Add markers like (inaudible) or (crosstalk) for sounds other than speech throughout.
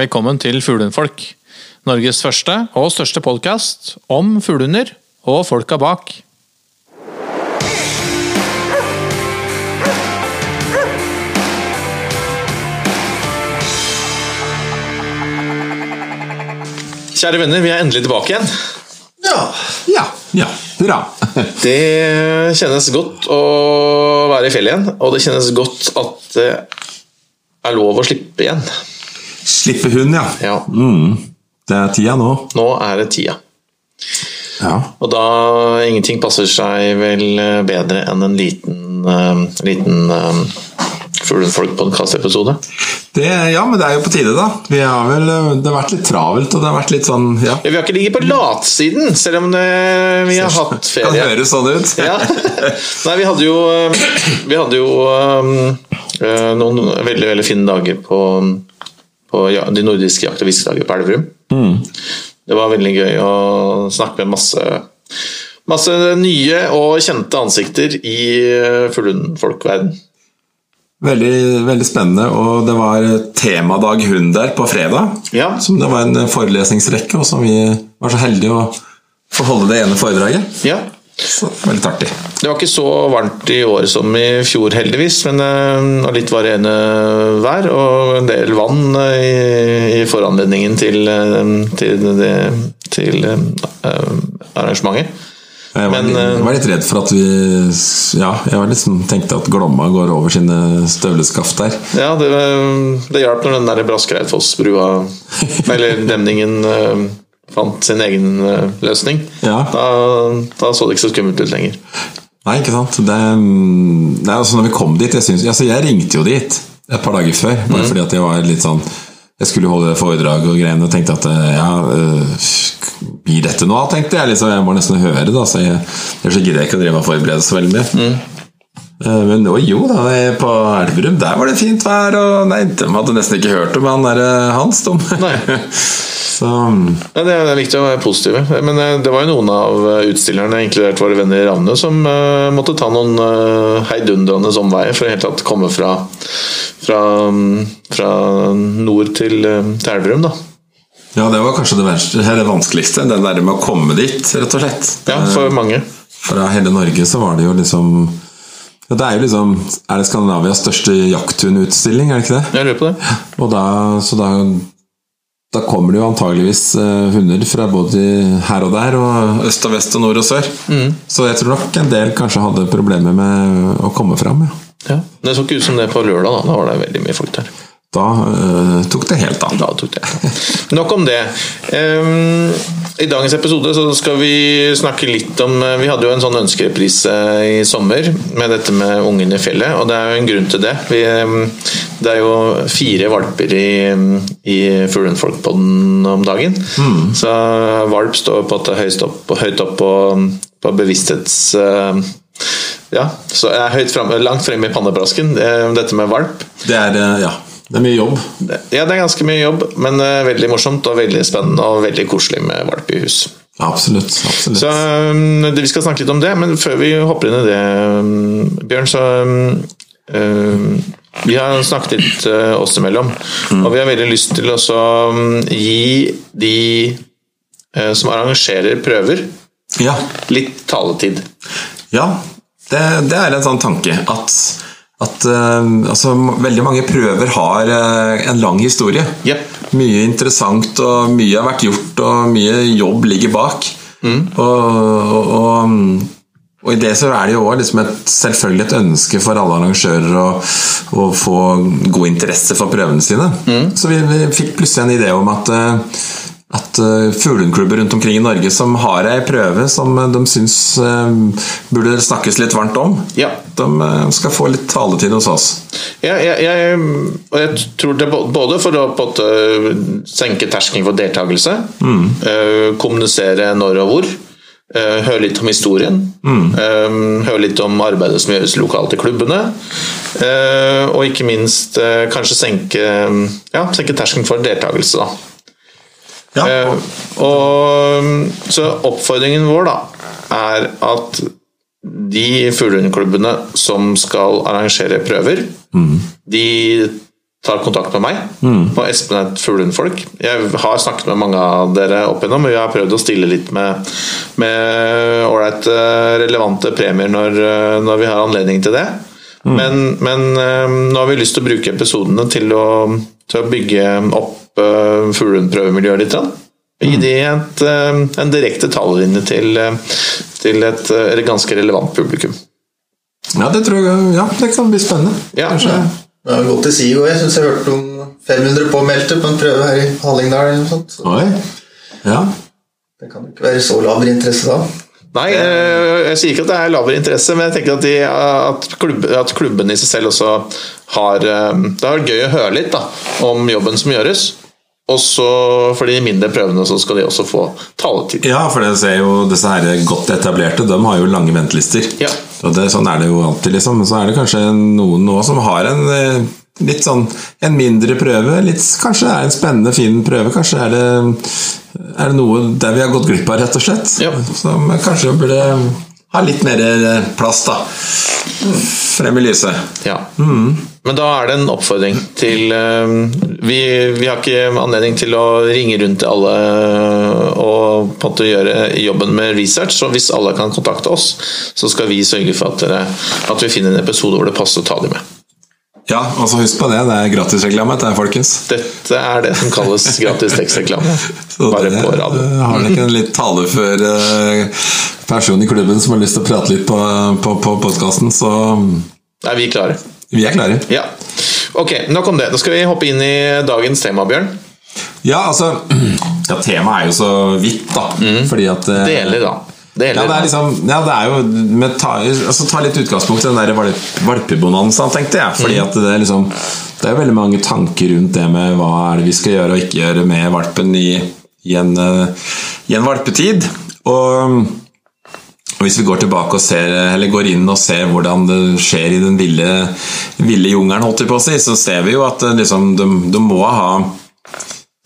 Velkommen til Fuglehundfolk. Norges første og største podkast om fuglehunder og folka bak. Kjære venner, vi er endelig tilbake igjen. Ja. Ja. ja. Hurra. (laughs) Det kjennes godt å være i fjellet igjen, og det kjennes godt at det er lov å slippe igjen. Slippe hund, ja. Ja, Mm. Det er tida nå. nå er det tida. Ja. Og da ingenting passer seg vel bedre enn en liten, uh, liten uh, Fuglefolk-podkast-episode. Ja, men det er jo på tide, da. Vi har vel, det har vært litt travelt, og det har vært litt sånn ja. Ja, vi har ikke ligget på latsiden, selv om det, vi har hatt ferie. (laughs) Kan høres sånn ut. Ja. (laughs) Nei, vi hadde jo, eh, vi hadde jo um, eh, noen veldig veldig fine dager på, på ja, de nordiske jakt- og fiskedager på Elverum. Det var veldig gøy å snakke med masse, masse nye og kjente ansikter i uh, fuglehundfolkverden. Veldig, veldig spennende. Og det var temadag hund der på fredag. Ja. Som det var en forelesningsrekke, og som vi var så heldige å få holde det ene foredraget. Ja. Var artig. Det var ikke så varmt i år som i fjor, heldigvis, men uh, og litt varierende vær og en del vann uh, i, i foranledningen til, til, til, det, til arrangementet. Jeg var, Men, jeg var litt redd for at vi Ja, jeg sånn, tenkte at Glomma går over sine støvleskaft der. Ja, det, det hjalp når den der Braskereidfossbrua, (laughs) eller demningen, fant sin egen uh, løsning. Ja. Da, da så det ikke så skummelt ut lenger. Nei, ikke sant. Det, det altså når vi kom dit Jeg, synes, altså jeg ringte jo dit et par dager før, bare fordi at jeg var litt sånn Jeg skulle holde foredrag og greiene og tenkte at ja, øh, blir dette noe av, tenkte jeg. Liksom, jeg må nesten høre det, så jeg, gidder jeg ikke å drive og forberede så veldig mye. Eh, Men å, jo da, på Elverum der var det fint vær, og nei, de hadde nesten ikke hørt om han derre Hans, de. (laughs) Så Ja, det er det viktig å være positive. Men eh, det var jo noen av eh, utstillerne, inkludert våre venner i Ravne, som uh, måtte ta noen uh, heidundrende omveier for å helt tatt komme fra, fra, mm, fra nord til, uh, til Elverum. Da. ja, det var kanskje det, verste, det vanskeligste, den der med å komme dit, rett og slett. Ja, for mange. Fra hele Norge så var det jo liksom ja, Det er jo liksom Er det Skandinavias største jakthunutstilling, er det ikke det? Jeg lurer på det. Og da, så da, da kommer det jo antageligvis eh, hunder fra både her og der, og øst og vest og nord og sør. Så jeg tror nok en del kanskje hadde problemer med å komme fram. Ja. Ja. Det så ikke ut som det på lørdag. Da, da var det veldig mye folk der. Da uh, tok det helt av. Da tok det. Nok om det. Um, I dagens episode så skal vi snakke litt om Vi hadde jo en sånn ønskereprise i sommer med dette med ungen i fjellet, og det er jo en grunn til det. Vi, det er jo fire valper i, i Fuglehundfolk-podden om dagen. Så valp står på det høyest opp, høyt opp på, på bevissthets... Uh, ja, så jeg er høyt frem, langt fremme i pannebrasken, eh, dette med valp. Det er, eh, ja, det er mye jobb. Ja, det er ganske mye jobb, men uh, veldig morsomt og veldig spennende og veldig koselig med valp i hus. Absolutt. absolutt. Så um, det- Vi skal snakke litt om det, men før vi hopper inn i det, um, Bjørn, så um, Vi har snakket litt uh, oss imellom, og vi har veldig lyst til å så, gi de uh, som arrangerer prøver, Ja, litt taletid. Ja, det, det er en sånn tanke at, at eh, altså, veldig mange prøver har eh, en lang historie. Yep. Mye interessant, og mye har vært gjort, og mye jobb ligger bak. Og, og, og, og i det så er det jo også liksom et selvfølgelig et ønske for alle arrangører å, å få god interesse for prøvene sine. Så vi, vi fikk plutselig en idé om at eh, at uh, fuglehundklubber rundt omkring i Norge som har ei prøve som eh, de syns uh, burde snakkes litt varmt om, Ja. de uh, skal få litt taletid hos oss. Jeg, jeg, jeg, jeg tror det både for å måte senke terskelen for deltakelse, eh, kommunisere når og hvor, eh, høre litt om historien, eh, høre litt om arbeidet som gjøres lokalt i klubbene, eh, og ikke minst eh, kanskje senke, ja, senke terskelen for deltakelse. Da. Ja, Eh, og, så oppfordringen vår da, er at de fuglehundklubbene som skal arrangere prøver, de tar kontakt med meg på Espen fuglehundfolk. Jeg har snakket med mange av dere opp igjennom, og jeg har prøvd å stille litt med med ålreite, relevante premier når, eh, når vi har anledning til det. Men, men eh, nå har vi lyst til å bruke episodene til å, til å bygge opp uh, fuglehundprøvemiljøet litt. Gi de et, eh, en direkte talelinje til, eh, til et, eh, et ganske relevant publikum. Ja, det tror jeg Ja, det kan bli spennende. Ja, Kanskje. Det har gått til SIGO. Jeg syns jeg hørte om 500 påmeldte på en prøve her i Hallingdal. eller noe sånt. Oi. Ja. det kan jo ikke være så laber interesse da. Nei, eh, jeg sier ikke at det er lavere interesse, men jeg tenker at, de, at, klubb, at klubben i seg selv også har eh, Det har vært gøy å høre litt da, om jobben som gjøres. Og så for de mindre prøvene så skal de også få taletid. Ja, for det ser jo disse her godt etablerte, de har jo lange ventelister. Ja. Og det, sånn er det jo alltid, liksom. Men så er det kanskje noen nå som har en eh, litt sånn en mindre prøve. Litt, kanskje det er en spennende, fin prøve. Kanskje er det, er det noe der vi har gått glipp av, rett og slett. Ja. Som kanskje burde ha litt mer eh, plass, da. Frem i lyset. Ja. Men da er det en oppfordring til eh, vi, vi har ikke anledning til å ringe rundt til alle og på en måte gjøre jobben med research, så hvis alle kan kontakte oss, så skal vi sørge for at, dere, at vi finner en episode hvor det passer å ta dem med. Ja, altså husk på det. Det er gratisreklame, dette folkens. Dette er det som kalles gratis tekstreklame. (laughs) Bare på radio. Har dere ikke en litt talefør eh, person i klubben som har lyst til å prate litt på, på, på podkasten, så Er vi klare? vi er klare. Ja. Ok, nok om det. Da skal vi hoppe inn i dagens tema, Bjørn. Ja, altså (clears throat) ja, Temaet er jo så vidt, da. Fordi at eh, Deler, da. Deler, Ja, det er liksom Ja, det er jo med ta, altså, ta litt utgangspunkt i den der valp, valpebonanzaen, tenkte jeg. Fordi at det er liksom Det er jo veldig mange tanker rundt det med hva er det vi skal gjøre og ikke gjøre med valpen i, i, en, eh, i en valpetid. Og og Hvis vi går tilbake og ser, eller går inn og ser hvordan det skjer i den ville, ville jungelen, holdt jeg på å si, så ser vi jo at eh, liksom, de, de må ha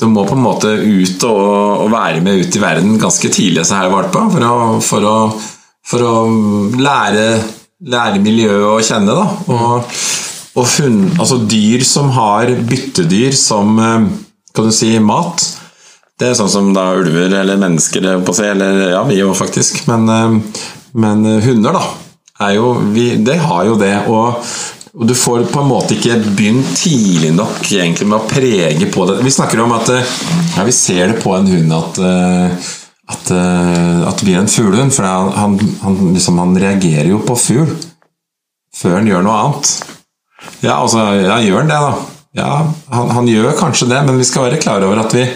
de må på en måte ut og, og være med ut i verden ganske tidlig, så her valpa, for å, for å, for å lære, lære miljøet å kjenne. Da. Og, og hund, altså dyr som har byttedyr som eh, kan du si, mat, det er sånn som da ulver eller mennesker, på eller ja, vi jo faktisk, men, eh, men hunder, da, jo, vi, det har jo det. og og du får på en måte ikke begynt tidlig nok egentlig med å prege på det. Vi snakker om at eh, ja, vi ser det på en hund at, eh, at, eh, at det blir en fuglehund. For han, han, liksom, han reagerer jo på fugl før han gjør noe annet. Ja, altså, ja, gjør han det, da? Ja, han gjør kanskje det, men vi skal være klar over at vi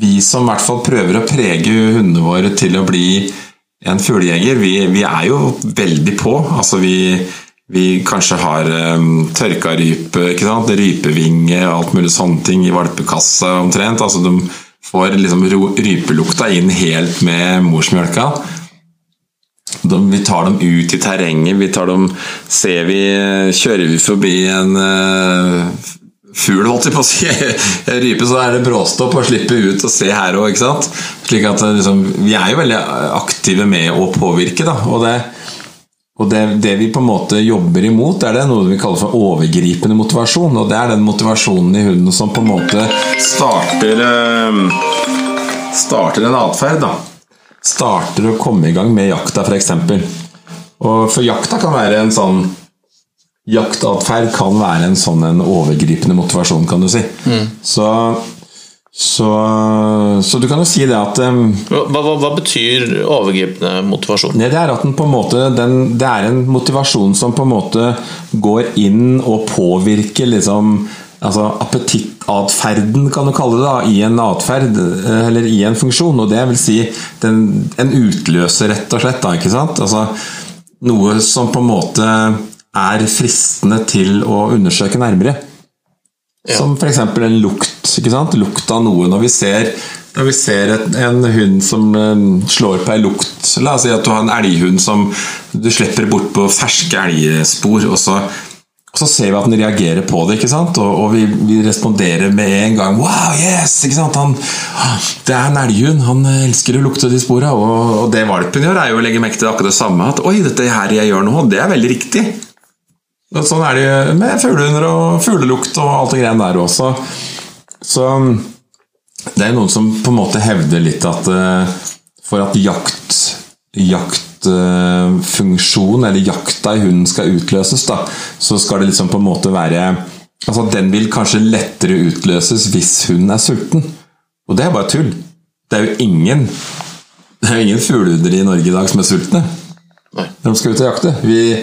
vi som i hvert fall prøver å prege hundene våre til å bli en fuglejeger, vi, vi er jo veldig på. Altså vi, vi kanskje har um, tørka rype, ikke sant? rypevinge alt mulig sånne ting i valpekassa omtrent. Altså de får liksom rypelukta inn helt med morsmjølka. De, vi tar dem ut i terrenget. Vi tar dem, ser vi, kjører vi forbi en uh, fugl, holdt jeg på å si, (laughs) rype, så er det bråstopp og slippe ut og se her òg, ikke sant. Slik at eh, liksom, vi er jo veldig aktive med å påvirke, da. Og det, og det, det vi på en måte jobber imot, er det noe vi kaller for overgripende motivasjon. Og det er den motivasjonen i hunden som på en måte starter eh, Starter en atferd, da. Starter å komme i gang med jakta, f.eks. Og for jakta kan være en sånn Jaktatferd kan være en sånn en overgripende motivasjon, kan du si. Så, så, så du kan jo si det at um, Hva, hva, hva betyr overgripende motivasjon? Nei, det er at den på en måte den, Det er en motivasjon som på en måte går inn og påvirker liksom altså appetittatferden, kan du kalle det, da, i en atferd, eh, eller i en funksjon. Og det vil si den, en utløser, rett og slett. Da, ikke sant? Altså, noe som på en måte er fristende til å undersøke nærmere. Ja. Som f.eks. en lukt. ikke sant? Lukt av noe. Når vi ser, når vi ser et, en hund som eh, slår på ei lukt La oss si at du har en elghund som du slipper bort på ferske elgspor, og så, og så ser vi at den reagerer på det, ikke sant? og, og vi, vi responderer med en gang. Wow, yes! ikke sant? Han, det er en elghund, han elsker å lukte de sporene. Og, og det valpen gjør, er jo å legge merke til akkurat det samme. At oi, dette her jeg gjør nå, det er veldig riktig. Sånn er det jo med fuglehunder og fuglelukt og alt det greiene der også. Så det er noen som på en måte hevder litt at eh, for at jakt jaktfunksjon, eller jakta i hunden, skal utløses, da, så skal det liksom på en måte være Altså Den vil kanskje lettere utløses hvis hunden er sulten. Og det er bare tull. Det er jo ingen Det er jo ingen fuglehunder i Norge i dag som er sultne. Nei. Når de skal ut og jakte. Vi,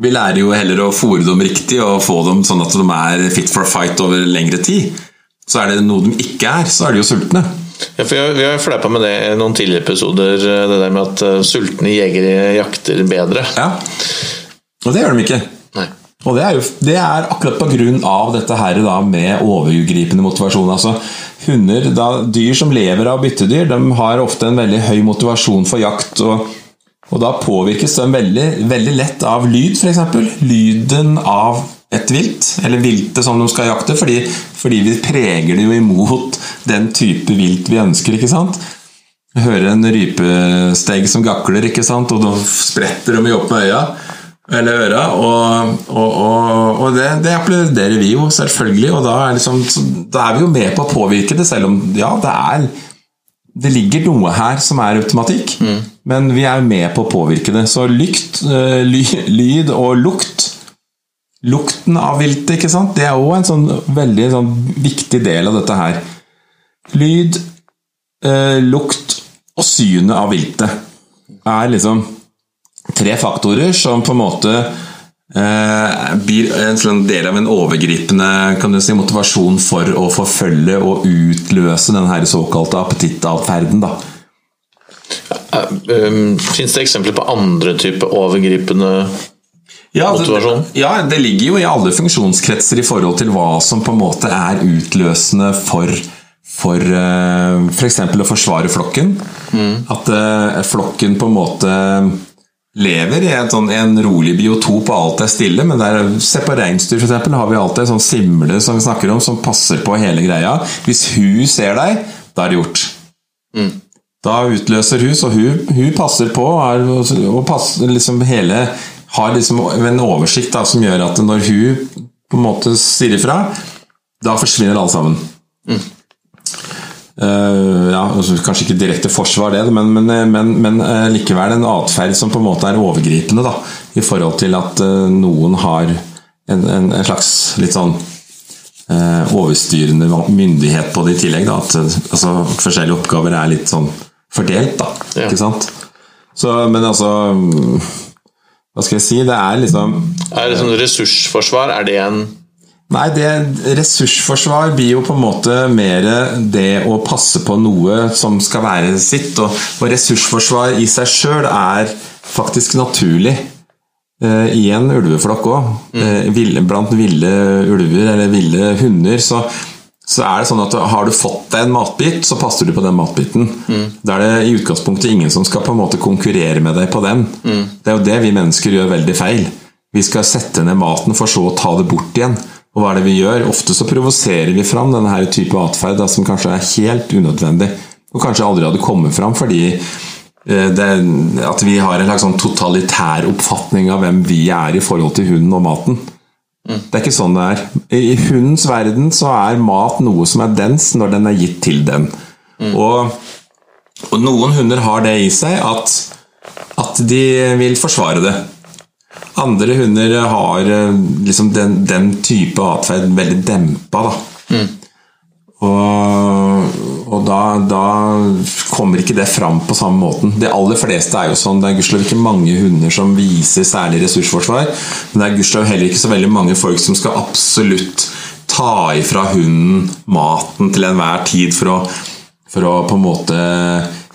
vi lærer jo heller å fòre dem riktig og få dem sånn at de er fit for a fight over lengre tid. Så er det noe de ikke er, så er de jo sultne. Ja, for vi har, fleipa med det i noen tidligere episoder, det der med at eh, sultne jegere jakter bedre. Ja. Og det gjør de ikke. Nei. Og det er, jo, det er akkurat av dette her da med overgripende motivasjon. Altså, hunder, da, Dyr som lever av byttedyr, de har ofte en veldig høy motivasjon for jakt. Og, og da påvirkes de veldig, veldig lett av lyd, f.eks. Lyden av et vilt, eller viltet som de skal jakte, fordi, fordi vi preger det jo imot den type vilt vi ønsker. ikke sant? Hører en rypesteg som gakler, ikke sant? og da spretter de opp med øya eller øra, og, og, og, og det, det applauderer vi jo selvfølgelig, og da er, liksom, da er vi jo med på å påvirke det, selv om ja, det er det ligger noe her som er automatikk, men vi er med på å påvirke det. Så lykt, eh, ly, lyd og lukt Lukten av viltet, ikke sant? det er òg en sånn veldig sånn, viktig del av dette her. Lyd, eh, lukt og synet av viltet er liksom tre faktorer som på en måte eh, blir en sånn del av en overgripende si, motivasjon for å forfølge og utløse den såkalte appetittatferden. Um, Fins det eksempler på andre typer overgripende Ja, Motivasjon? Det, ja, det ligger jo i alle funksjonskretser i forhold til hva som på en måte er utløsende for for f.eks. For å forsvare flokken. At eh, flokken på en måte lever i en, sånn, en rolig biotop og alt er stille. Men der, se på reinsdyr, eksempel, har vi alltid en sånn simle som vi snakker om, som passer på hele greia. Hvis hun ser deg, da er det gjort. Da utløser hun, så hun, hun passer på er, og passer liksom hele har liksom en oversikt da, som gjør at når hun på en måte sier ifra, da forsvinner alle sammen. Eh, ja, altså, kanskje ikke direkte forsvar, det, men, men, men, men uh, likevel en atferd som på en måte er overgripende. Da, I forhold til at uh, noen har en, en, en slags litt sånn eh, overstyrende myndighet på det i tillegg. Da, at eh, altså, forskjellige oppgaver er litt sånn fordelt, da. Ja. Ikke sant? Så, men altså mm, Hva skal jeg si? Det er liksom Er det sånn ressursforsvar? Er det en Nei, det, ressursforsvar blir jo på en måte mer det å passe på noe som skal være sitt. Og, og ressursforsvar i seg sjøl er faktisk naturlig eh, i en ulveflokk òg. Eh, blant ville ulver eller ville hunder så, så er det sånn at har du fått deg en matbit, så passer du på den matbiten. Da er det i utgangspunktet ingen som skal på en måte konkurrere med deg på den. Det er jo det vi mennesker gjør veldig feil. Vi skal sette ned maten for så å ta det bort igjen. Og hva er det vi gjør? Ofte så provoserer vi fram denne her type atferd som kanskje er helt unødvendig, og kanskje aldri hadde kommet fram fordi eh, det, at vi har en slags sånn totalitær oppfatning av hvem vi er i forhold til hunden og maten. Det er ikke sånn det er. I hundens verden så er mat noe som er dens når den er gitt til den. Og, og noen hunder har det i seg at, at de vil forsvare det. Andre hunder har eh, liksom den, den type atferd veldig dempa. Da. Og, og da, da kommer ikke det fram på samme måten. De aller fleste er jo sånn. Det er gudskjelov ikke mange hunder som viser særlig ressursforsvar. Men det er gudskjelov heller ikke så veldig mange folk som skal absolutt ta ifra hunden maten til enhver tid for å, for å på en måte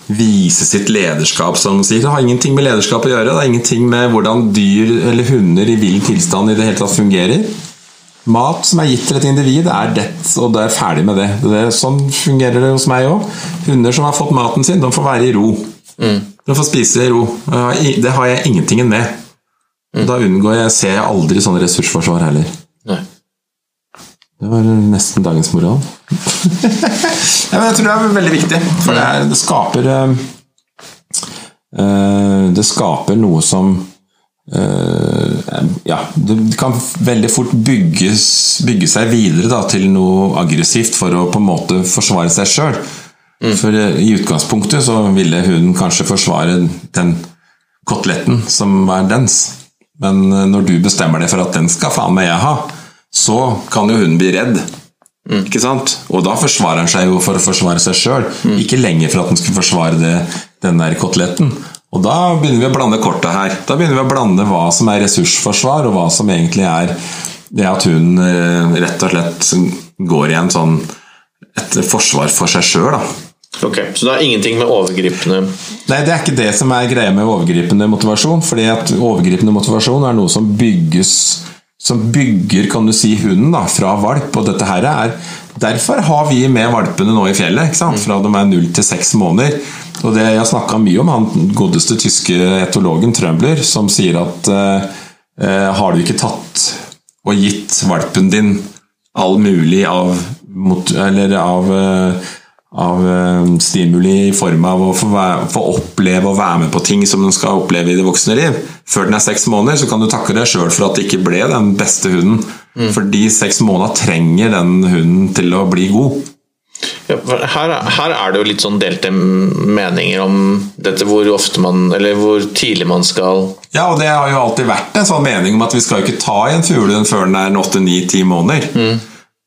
vise sitt lederskap, som sier. Det har ingenting med lederskap å gjøre. Det har ingenting med hvordan dyr eller hunder i vill tilstand i det hele tatt fungerer. Mat som er gitt til et individ, er det, og det er ferdig med det. det er, sånn fungerer det hos meg òg. Hunder som har fått maten sin, de får være i ro. De får spise i ro. Det har jeg ingentingen med. Mm. Da unngår jeg, ser jeg aldri sånne ressursforsvar heller. Nei. Det var nesten dagens moral. (laughs) ja, men jeg tror det er veldig viktig, for det, er, det skaper eh, Det skaper noe som eh, ja, det kan veldig fort bygges, bygge seg videre da, til noe aggressivt for å på en måte forsvare seg sjøl. For eh, i utgangspunktet så ville hun kanskje forsvare den koteletten som er dens. Men eh, når du bestemmer deg for at den skal faen meg jeg ha, så kan jo hun bli redd. Ikke sant? Og da forsvarer han seg jo for å forsvare seg sjøl, ikke lenger for at han skulle forsvare det, den der koteletten. Og da begynner vi å blande kortet her. Da begynner vi å blande hva som er ressursforsvar, og hva som egentlig er det at hunden eh, rett og slett går i en sånn et forsvar for seg sjøl, da. Ok, Så det har ingenting med overgripende Nei, det er ikke det som er greia med overgripende motivasjon. fordi at overgripende motivasjon er noe som bygges Som bygger, kan du si, hunden da, fra valp. Og dette her er Derfor har vi med valpene nå i fjellet, sant? fra de er null til seks måneder. Og det Jeg har snakka mye om han godeste tyske etologen Trømbler, som sier at eh, eh, har du ikke tatt og gitt valpen din all mulig av, mot, eller av eh, av eh, stimuli i form av å få, være, få oppleve og være med på ting som den skal oppleve i det voksne liv. Før den er seks måneder, så kan du takke deg sjøl for at det ikke ble den beste hunden. Fordi seks måneder trenger den hunden til å bli god. ja, her, her er det jo litt sånn delte meninger om dette hvor ofte man Eller hvor tidlig man skal Ja, og det har jo alltid vært en sånn mening om at vi skal jo ikke ta i en fugl før den er åtte, ni, ti måneder. Eh,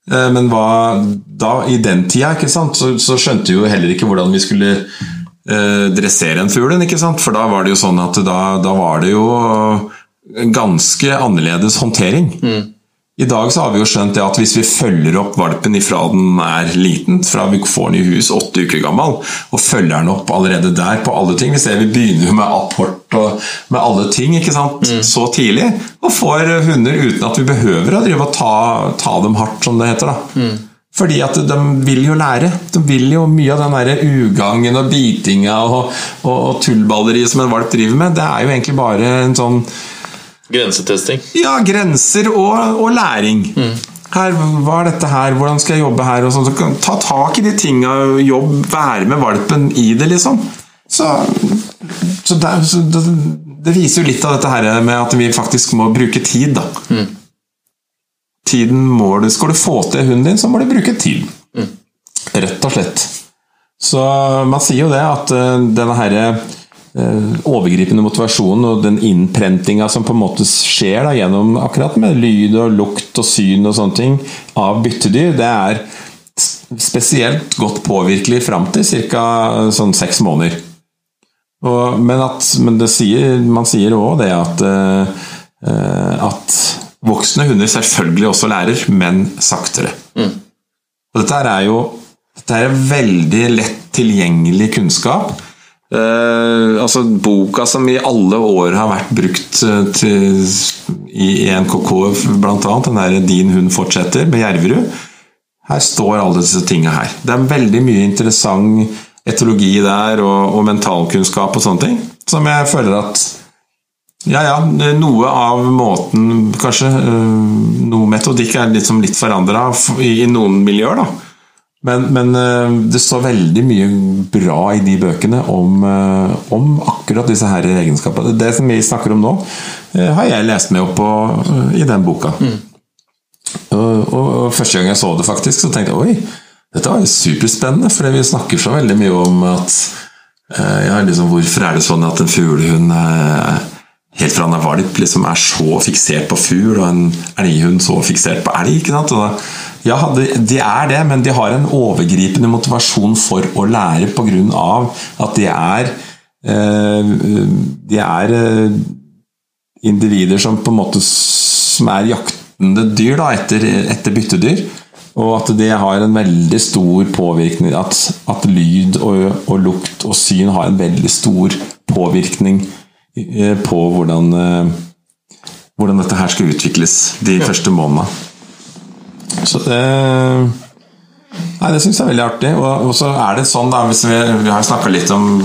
Men hva, da, i den tida så, så skjønte vi jo heller ikke hvordan vi skulle eh, dressere en fugl. For da var det jo sånn at da, da var det jo ganske annerledes håndtering. I dag så har vi jo skjønt det at hvis vi følger opp valpen ifra den er liten, fra vi får den i hus åtte uker gammel, og følger den opp allerede der på alle ting Vi ser vi begynner jo med apport og med alle ting ikke sant, så tidlig, og får hunder uten at vi behøver å drive og ta, ta dem hardt, som det heter. da. Fordi at de vil jo lære. De vil jo Mye av den der ugangen og bitinga og, og, og tullballeriet som en valp driver med, det er jo egentlig bare en sånn Grensetesting. ja, grenser og, og læring. Her, hva er dette her, hvordan skal jeg jobbe her? Og sånn, så ta tak i de tinga, jobb, være med valpen i det, liksom. Så, så, der, så det, det viser jo litt av dette her med at vi faktisk må bruke tid, da. Tiden må du, Skal du få til hunden din, så må du bruke tid. Rett og slett. Så man sier jo det at eh, denne herre overgripende motivasjonen og den innprentinga som på en måte skjer da, gjennom akkurat med lyd og lukt og syn og sånne ting av byttedyr, det er spesielt godt påvirkelig fram til ca. sånn seks måneder. Og, men at, men det sier, man sier òg det at, eh, eh, at voksne hunder selvfølgelig også lærer, men saktere. Og dette er jo dette er veldig lett tilgjengelig kunnskap. Eh, altså Boka som i alle år har vært brukt eh, til, i ENKK, annet, den der 'Din hund fortsetter' med Gjerverud. Her står alle disse tinga her. Det er veldig mye interessant etologi der, og, og mentalkunnskap og sånne ting, som jeg føler at ja, ja, noe av måten Kanskje øh, noe metodikk er liksom litt forandra i noen miljøer, da. Men, men øh, det står veldig mye bra i de bøkene om, øh, om akkurat disse her egenskapene. Det som vi snakker om nå, øh, har jeg lest meg opp på i den boka. Og, og, og første gang jeg så det, faktisk, så tenkte jeg oi, dette var jo superspennende, for vi snakker så veldig mye om at eh, ja, liksom, Hvorfor er det sånn at en fuglehund eh, helt fra han er valp, liksom er så fiksert på fugl, og en elghund så fiksert på elg? ikke sant? Da, ja, de, er det, men de har en overgripende motivasjon for å lære pga. at de er eh, De er eh, individer som på en måte som er jaktende dyr da, etter, etter byttedyr. Og at det har en veldig stor påvirkning At, at lyd og, og lukt og syn har en veldig stor påvirkning på hvordan, eh, hvordan dette her skal utvikles de første månedene. Så det Nei, det syns jeg er veldig artig. Og, så er det sånn, da hvis Vi, vi har snakka litt om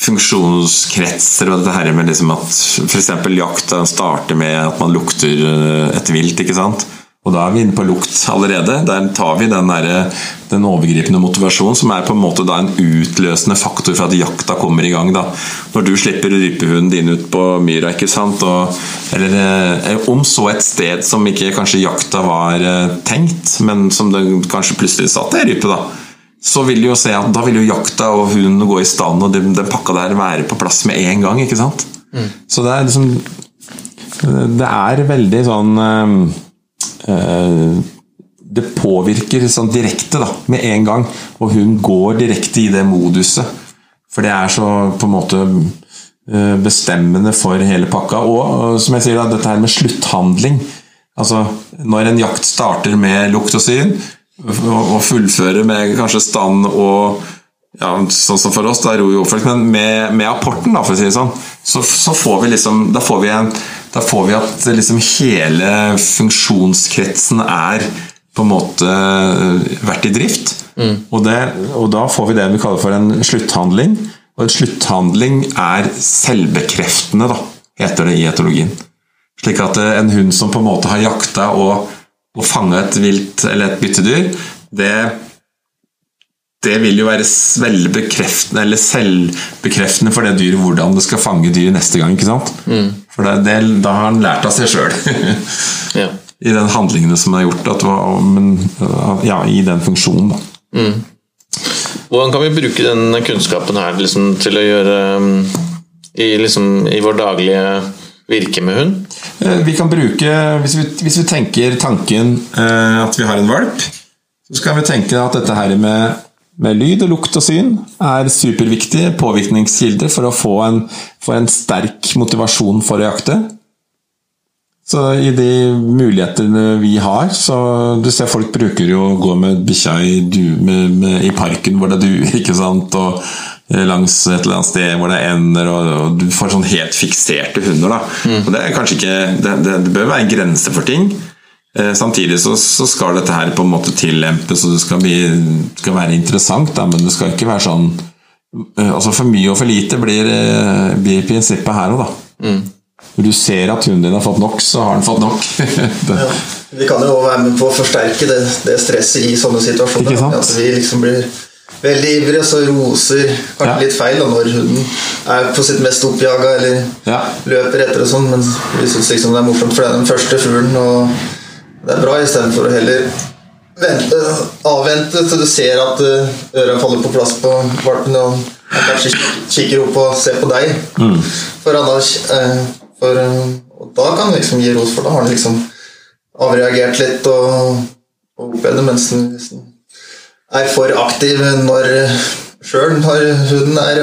funksjonskretser og dette her med liksom at f.eks. jakta starter med at man lukter eh, et vilt. ikke sant? Og da er vi inne på lukt allerede. Der tar vi den, der, den overgripende motivasjonen, som er på en måte en utløsende faktor for at jakta kommer i gang. Da. Når du slipper rypehunden din ut på myra, ikke sant? Og, eller eh, om så et sted som ikke kanskje jakta var eh, tenkt, men som det kanskje plutselig satt ei rype, da. Så vil jo se at da vil jo jakta og hunden gå i stand, og den, den pakka der være på plass med en gang. ikke sant? Mm. Så det er liksom Det er veldig sånn Eh, det påvirker sånn direkte da, med en gang, og hun går direkte i det moduset. For det er så på en måte eh, bestemmende for hele pakka. Og som jeg sier, da, dette her med slutthandling. Altså, når en jakt starter med lukt og syn, og fullfører med kanskje stand og ja, sånn som for oss, da ro jo folk, men med, med, apporten, da, for å si det sånn, så, så får vi liksom Da får vi en da får vi at liksom hele funksjonskretsen er på en måte eh, vært i drift. Mm. Og, det, og, da får vi det vi kaller for en slutthandling. Og en slutthandling er selvbekreftende, da, heter det i etologien. Slik at eh, en hund som på en måte har jakta og, og fanga et vilt eller et byttedyr, det det vil jo være selvbekreftende, eller selvbekreftende for det dyret hvordan det skal fange dyret neste gang. ikke sant? Mm. For det, det, da har han lært av seg sjøl. (laughs) ja. I den handlingene som er gjort. At, men, ja, I den funksjonen, da. Mm. Hvordan kan vi bruke den kunnskapen her liksom, til å gjøre um, i, liksom, i vår daglige virke med hund? Eh, vi kan bruke, hvis vi, hvis vi tenker tanken eh, at vi har en valp, så skal vi tenke at dette her med med lyd, og lukt og syn er superviktige påvirkningskilder for å få en, for en sterk motivasjon for å jakte. Så i de mulighetene vi har, så Du ser folk bruker jo å gå med bikkja i, i, parken hvor det er duer, (laughs) ikke sant, og langs et eller annet sted hvor det er ender, og, og du får sånn helt fikserte hunder. da. Mm. Og det er kanskje ikke det, det, det bør være en grense for ting. Eh, samtidig så, så, skal dette her på en måte tillempes, og det skal, bli, skal være interessant, da, men det skal ikke være sånn eh, altså For mye og for lite blir, eh, blir prinsippet her òg, da. Mm. Når du ser at hunden din har fått nok, så har den fått nok. (laughs) ja. Vi kan jo være med på å forsterke det, det stresset i sånne situasjoner. At vi liksom blir veldig ivrige, og så roser kanskje ja. litt feil da, når hunden er på sitt mest oppjaga eller ja. løper etter og sånn, men vi syns liksom det er morsomt, for det er den første fuglen. og det er bra istedenfor å heller vente, avvente til du ser at eh, øra faller på plass på valpen, og kanskje kikker opp og ser på deg. Mm. For, annars, eh, for eh, og da kan du liksom gi ros, for da har han liksom avreagert litt og, og opplevd det, mens den er for aktiv når sjøl når huden er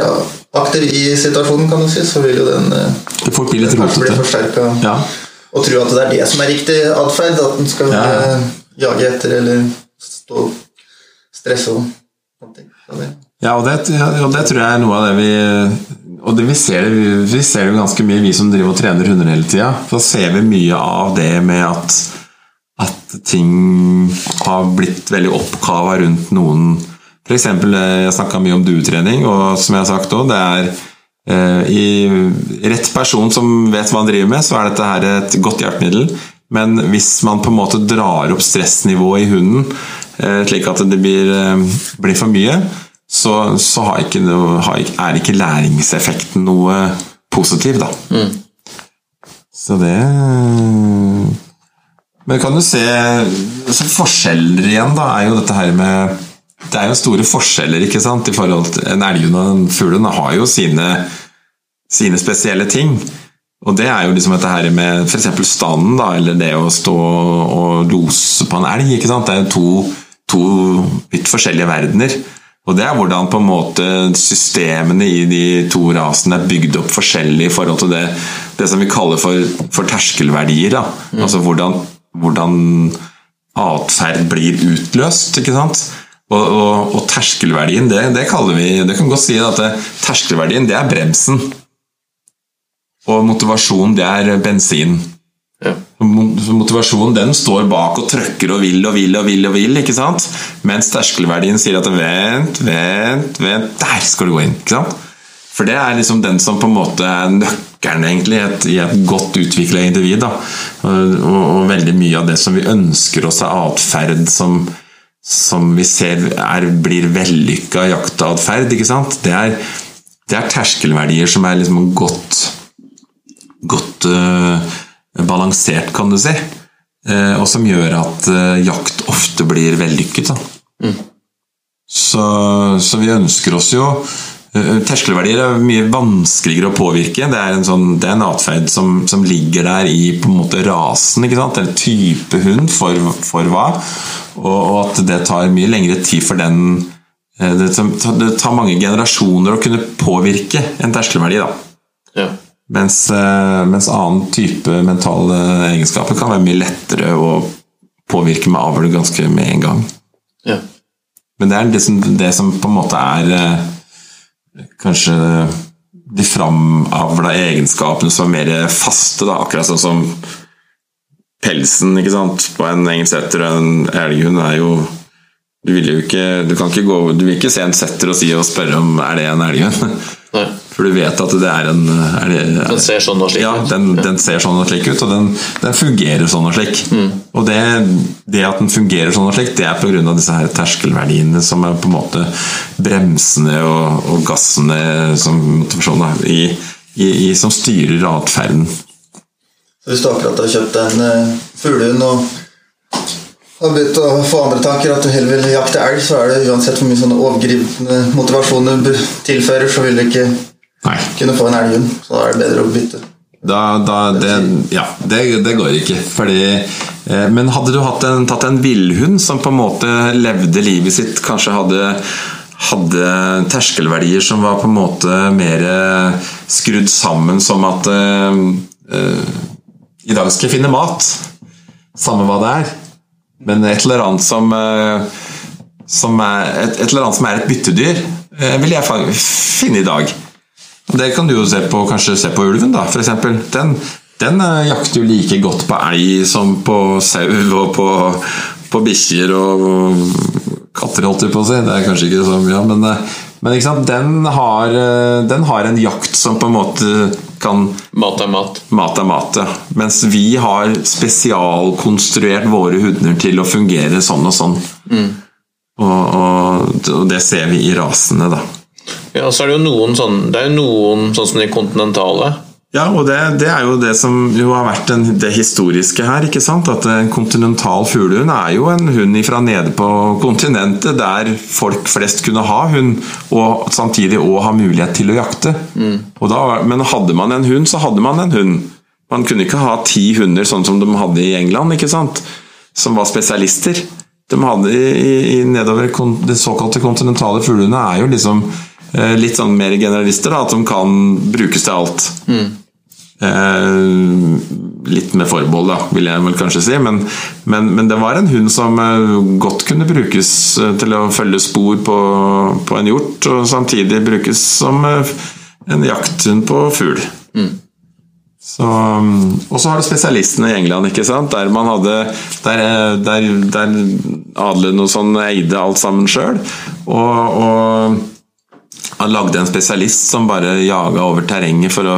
aktiv i situasjonen, kan du si, så vil jo den det bli litt rotete. Ja og tro at det er det som er riktig atferd. At en skal ja. Eh, jage etter eller stå stresse og sånne ting. Ja, og det, og det, tror jeg er noe av det vi Og det vi, ser, vi ser jo ganske mye, vi som driver og trener hunder hele tida. Så ser vi mye av det med at, at ting har blitt veldig oppkava rundt noen F.eks. Eh, jeg snakka mye om duetrening, og som jeg har sagt òg, det er I rett person som vet hva han driver med, så er dette her et godt hjelpemiddel. Men hvis man på en måte drar opp stressnivået i hunden, eh, slik at det blir, eh, blir for mye, så, så ikke noe, er ikke læringseffekten noe positiv, da. Mm. Så det Men kan du se altså Forskjeller igjen, da, er jo dette her med det er jo store forskjeller ikke sant, i forhold til en elgen og en fuglen har jo sine, sine, spesielle ting. Og det er jo liksom dette her med f.eks. standen, da, eller det å stå og lose på en elg. ikke sant? Det er jo to, to vidt forskjellige verdener. Og det er hvordan på en måte systemene i de to rasene er bygd opp forskjellig i forhold til det, det som vi kaller for, for terskelverdier. Da. Mm. Altså hvordan, hvordan atferd blir utløst. ikke sant? Og, og, og terskelverdien, det, det, kaller vi Det kan godt si at det, terskelverdien, det er bremsen. Og motivasjon, det er bensin. Ja. Motivasjonen den står bak og trøkker og vil og vil og vil, og vil ikke sant? Mens terskelverdien sier at vent, vent, vent Der skal du gå inn! ikke sant? For det er liksom den som på en måte er nøkkelen egentlig i et, i et godt utvikla individ. Da. Og, og, og, veldig mye av det som vi ønsker oss av atferd som, som vi ser er, blir vellykka jaktatferd, ikke sant? Det er, det er terskelverdier som er liksom godt, godt uh, balansert, kan du si. Uh, og som gjør at uh, jakt ofte blir vellykket. Mm. Så, så vi ønsker oss jo terskelverdier er mye vanskeligere å påvirke. Det er en, sånn, det er en atferd som, som, ligger der i på en måte rasen, ikke sant? eller type hund, for, for hva. Og, og, at det tar mye lengre tid for den Det det, det, tar mange generasjoner å kunne påvirke en terskelverdi. da. Ja. Mens, eh, mens, annen type mentale egenskaper kan være mye lettere å påvirke med avl ganske med en gang. Ja. Men det er det som, det som på en måte er kanskje de framavla egenskapene som er mer faste, da, akkurat sånn som pelsen ikke sant? på en engelsk setter og en elghund er jo du vil jo ikke du kan ikke gå, du vil ikke se en setter og si og spørre om er det en elghund. For du vet at det er en er det, er, Den ser sånn og slik ja, ut. Den, den, ser sånn og slik ut, og den, den fungerer sånn og slik. Mm. Og det, det, at den fungerer sånn og slik, det er pga. disse her terskelverdiene som er på en måte bremsene og, og gassene som, sånn, i, i, i, som styrer atferden. Hvis du akkurat har kjøpt en uh, fuglehund og har begynt å få andre tanker, at du heller vil jakte elg, så er det uansett hvor mye sånn overgripende motivasjon du tilfører, så vil du ikke Nei. kunne få en elghund. Så da er det bedre å bytte. Da, da, det, ja, det, det, går ikke. Fordi, eh, men hadde du en, tatt en villhund som på en måte levde livet sitt, kanskje hadde, hadde terskelverdier som var på en måte mer eh, skrudd sammen som at eh, eh, I dag skal jeg finne mat, samme hva det er. Men et eller annet som, eh, som er, et, et, eller annet som er et byttedyr, eh, vil jeg finne i dag. Det kan du jo se på, kanskje se på ulven, da, f.eks. Den, den eh, jakter jo like godt på elg som på sau og på, på bikkjer og katter, holdt jeg på å si. Det er kanskje ikke så mye, men, men den, har, den har en jakt som på en måte kan Mat er mat. Mat er mat, ja. Mens vi har spesialkonstruert våre hunder til å fungere sånn og sånn. Mm. Og, og, og, det ser vi i rasene, da. Ja, så er det jo noen sånn Det er jo noen sånn som de kontinentale ja, og det, det, er jo det som jo har vært den, det historiske her. ikke sant? At En kontinental fuglehund er jo en hund fra nede på kontinentet, der folk flest kunne ha hund, og samtidig òg ha mulighet til å jakte. Mm. Da, men hadde man en hund, så hadde man en hund. Man kunne ikke ha ti hunder sånn som de hadde i England, ikke sant? som var spesialister. De hadde i, i nedover De såkalte kontinentale fuglehundene er jo liksom Eh, litt sånn mer generalister, da, at de kan brukes til alt. Mm. Eh, litt med forbehold, da, vil jeg vel kanskje si. Men, men, men, det var en hund som eh, godt kunne brukes til å følge spor på, på en hjort, og samtidig brukes som en jakthund på fugl. Mm. Og så har du spesialistene i England, ikke sant? der man hadde Der, der, der adelen og sånn eide alt sammen sjøl. Og, og han lagde en spesialist som bare jaga over terrenget for å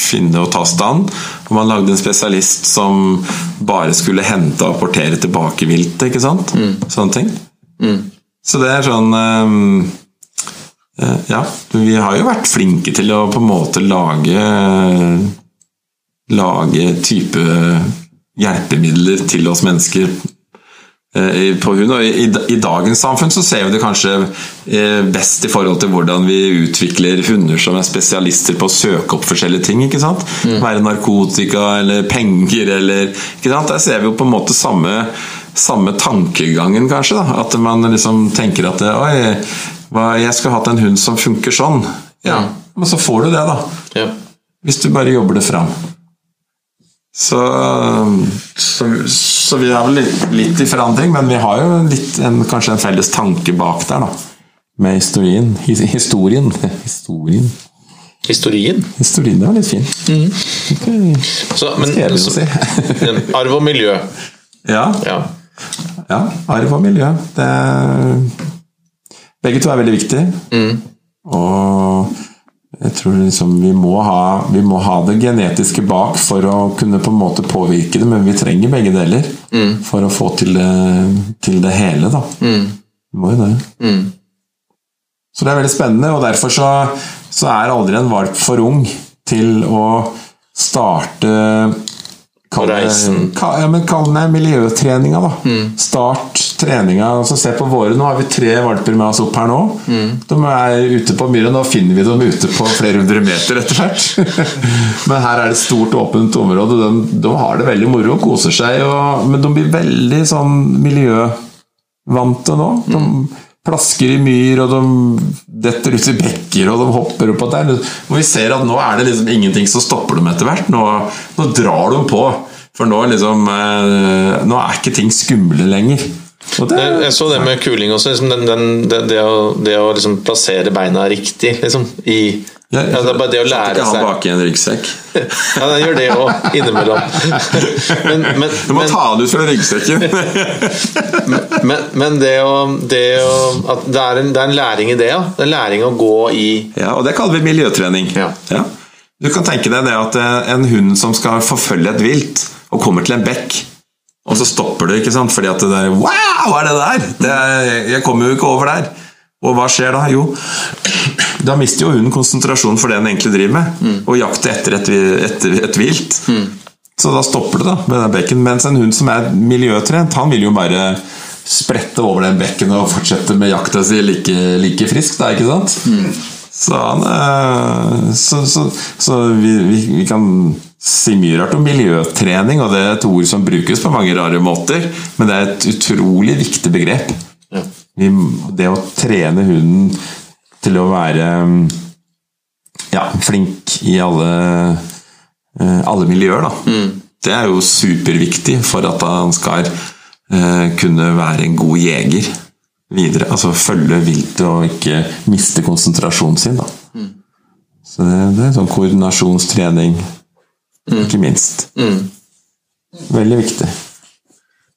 finne og ta stand. Og man lagde en spesialist som bare skulle hente og apportere tilbake viltet. ikke sant? Mm. Sånne ting. Mm. Så det er sånn um, Ja, vi har jo vært flinke til å på en måte lage Lage type hjelpemidler til oss mennesker på hund. Og i, i, dagens samfunn så ser vi det kanskje eh, best i forhold til hvordan vi utvikler hunder som er spesialister på å søke opp forskjellige ting. ikke sant? Mm. Være narkotika eller penger eller ikke sant? Der ser vi jo på en måte samme, samme tankegangen, kanskje. da, At man liksom tenker at Oi, jeg skulle hatt en hund som funker sånn. Ja, men så får du det, da. Ja. Hvis du bare jobber det fram. Så, så, så, vi er vel litt, litt, i forandring, men vi har jo litt, en, kanskje en felles tanke bak der, da. Med historien. Historien. (laughs) Historien. Historien? Historien, det var litt fin. Mm. Okay. Så, men, så, si. (laughs) arv og miljø. Ja. ja. ja. Arv og miljø. Det, begge to er veldig viktige. Mm. Og jeg tror liksom vi må, ha, vi må ha det genetiske bak for å kunne på en måte påvirke det, men vi trenger begge deler Mm. for å få til det, til det hele, da. Vi må jo det. Mm. Så det er veldig spennende, og derfor så, så er aldri en valp for ung til å starte Kall det, ja, men kall det miljøtreninga, da. Start treninga. Altså, se på våre. Nå har vi tre valper med oss opp her nå. De er ute på myra. Nå finner vi dem ute på flere hundre meter etter hvert. (laughs) men her er det et stort, åpent område. De, de har det veldig moro og koser seg. Og, men de blir veldig sånn miljøvante nå. De plasker i myr, og de detter ut i bekker, og de hopper opp og der. Og vi ser at nå er det liksom ingenting som stopper dem etter hvert. Nå, nå drar de på. For nå, liksom, eh, nå er ikke ting skumle lenger. Det, jeg så det med kuling også. Liksom den, den, det, det å, det å liksom plassere beina riktig liksom, i ja, Det er bare det å lære seg bak i en ryggsekk? (laughs) Ja, den gjør det òg, innimellom. (laughs) Men, men, Du må men, ta den ut fra ryggsekken! (laughs) men, men det å, det å det, er en, det er en læring i det, ja. Det er en læring å gå i ja, og det kaller vi miljøtrening. Ja. Du kan tenke deg det at eh, en hund som skal forfølge et vilt, og kommer til en bekk, og så stopper du, ikke sant? Fordi at det der Wow, hva er det der? Det er, jeg kommer jo ikke over der. Og hva skjer da? Jo, da mister jo hunden konsentrasjonen for det den egentlig driver med, og jakter etter et, etter et vilt. Så da stopper det da med den bekken. Mens en hund som er miljøtrent, han vil jo bare sprette over den bekken og fortsette med jakta si like, like frisk, da, ikke sant? Så, han, eh, så, så, så vi, vi, vi kan si mye rart om miljøtrening, og det er et ord som brukes på mange rare måter, men det er et utrolig viktig begrep. Ja. Det å trene hunden til å være ja, flink i alle, eh, alle miljøer, da. Det er jo superviktig for at han skal eh, kunne være en god jeger videre. Altså følge viltet og ikke miste konsentrasjonen sin, da. Så det, det er sånn koordinasjonstrening, ikke minst. Veldig viktig.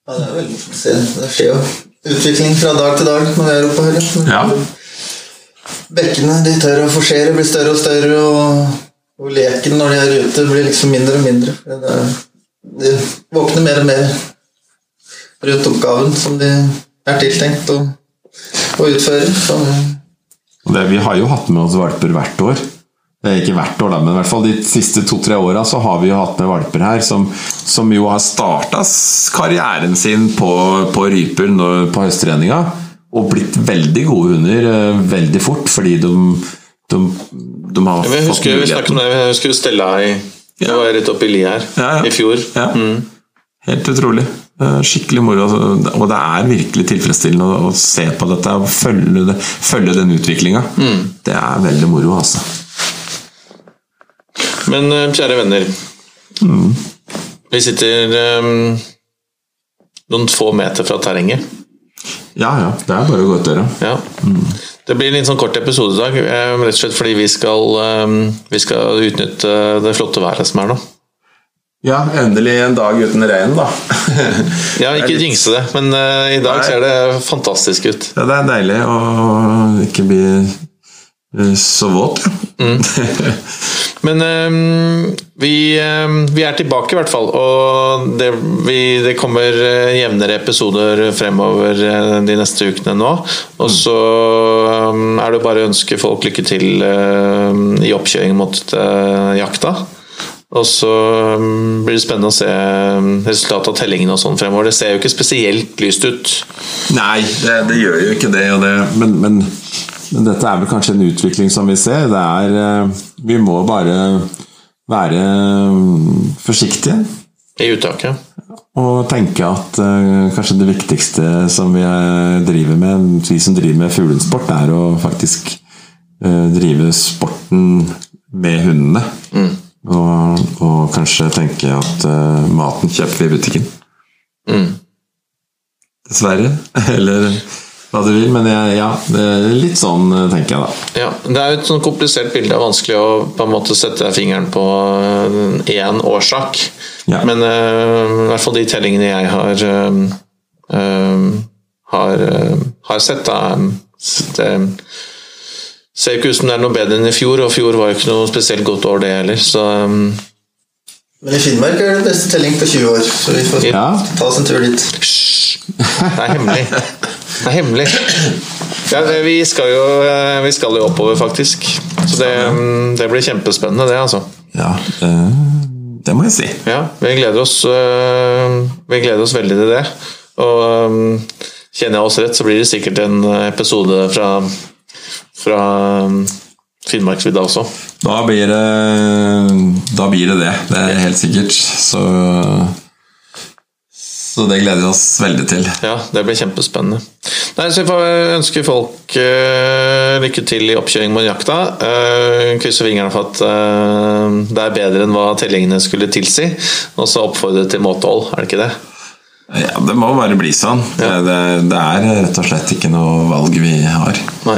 Ja, det er veldig morsomt å se. Det skjer jo utvikling fra dag til dag når vi er oppe her. Ja. Bekkene de tør å forsere, blir større og større, og, og leken når de er ute, blir liksom mindre og mindre. De våkner mer og mer rundt oppgaven som de er tiltenkt å, å utføre. Så, vi har jo hatt med oss valper hvert år. Det er ikke hvert år, da, men i hvert fall de siste to-tre åra så har vi jo hatt med valper her som, som jo har starta karrieren sin på, på ryper på høsttreninga. Og blitt veldig gode hunder eh, veldig fort, fordi de, de, de har Jeg husker, vi snakket om det, jeg husker Stella i Det var rett oppi li her Ja, ja. i fjor. Ja. Helt utrolig. Skikkelig moro. altså. Og det er virkelig tilfredsstillende å, se på dette og følge, det, følge den utviklinga. Det er veldig moro, altså. Men eh, kjære venner Vi sitter um, noen få meter fra terrenget. Ja, ja. Det er bare å gå ut døra. Ja. Det blir en litt sånn kort episode i dag, eh, rett og slett fordi vi skal, eh, vi skal utnytte det flotte været som er nå. Ja, endelig en dag uten regn, da. (laughs) Ja, ikke jinxe det, men eh, i dag Nei. ser det fantastisk ut. Ja, det er deilig å ikke bli så våt. Ja. (laughs) Men um, vi, um, vi er tilbake i hvert fall, og det, vi, det kommer eh, jevnere episoder fremover eh, de neste ukene nå. Og så um, er det bare å ønske folk lykke til eh, i oppkjøring mot uh, jakta. Og så eh, blir det spennende å se eh, resultatet av tellingen og sånn fremover. Det ser jo ikke spesielt lyst ut. Nei, det, det gjør jo ikke det, og det men, men, men dette er vel kanskje en utvikling som vi ser. Det er eh, Vi må bare være mm, forsiktige. I uttaket. Og tenke at eh, kanskje det viktigste som vi eh, driver med, vi som driver med fuglesport, er å faktisk eh, drive sporten med hundene. Og, og kanskje tenke at eh, maten kjøper vi i butikken. Dessverre. (laughs) Eller hva du vil. Men jeg, ja, det er litt sånn eh, tenker jeg, da. Ja, Det er jo et sånn komplisert bilde. Det er vanskelig å på en måte sette fingeren på én årsak. Ja. Men uh, i hvert fall de tellingene jeg har uh, eh, har, eh, har sett, da det, ser ikke ut som det er noe bedre enn i fjor, og fjor var jo ikke noe spesielt godt år, det heller. Så um, Men i Finnmark er det beste telling på 20 år, så vi får Ja. ta oss en tur dit. det er hemmelig. (laughs) Det er hemmelig. Ja, vi, skal jo, eh, vi skal jo oppover, faktisk. Så det, um, det blir kjempespennende, det, altså. Ja, det, det må jeg si. Ja, vi gleder oss, øh, vi gleder oss veldig til det. Og kjenner jeg oss rett, så blir det sikkert en episode fra, fra Finnmarksvidda også. Da blir det da blir det, det. Det er helt sikkert. Så, så det gleder vi oss veldig til. Ja, det blir kjempespennende. Nei, så Vi får ønske folk uh, lykke til i oppkjøring mot jakta. Uh, Krysser fingrene for at uh, det er bedre enn hva tellingene skulle tilsi. Og så oppfordre til måtehold, er det ikke det? Ja, Det må bare bli sånn. Det, det, det er rett og slett ikke noe valg vi har. Nei.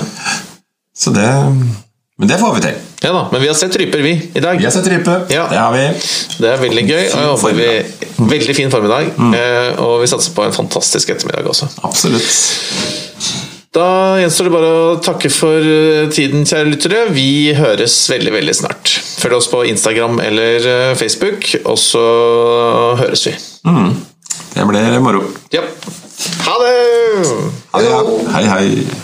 Så det Men det får vi til. Ja da, men vi har sett ryper, vi, i dag. Vi har sett rype. Ja. Det har vi. Det er veldig gøy. og jeg håper vi Veldig fin formiddag. Mm. eh, Og vi satser på en fantastisk ettermiddag også. Absolutt. Da gjenstår det bare å takke for eh, tiden, kjære lyttere. Vi høres veldig, veldig snart. Følg oss på Instagram eller eh, Facebook, og så høres vi. Mm. Det blir moro. Ja. Ha det! Ha det. Hei, hei.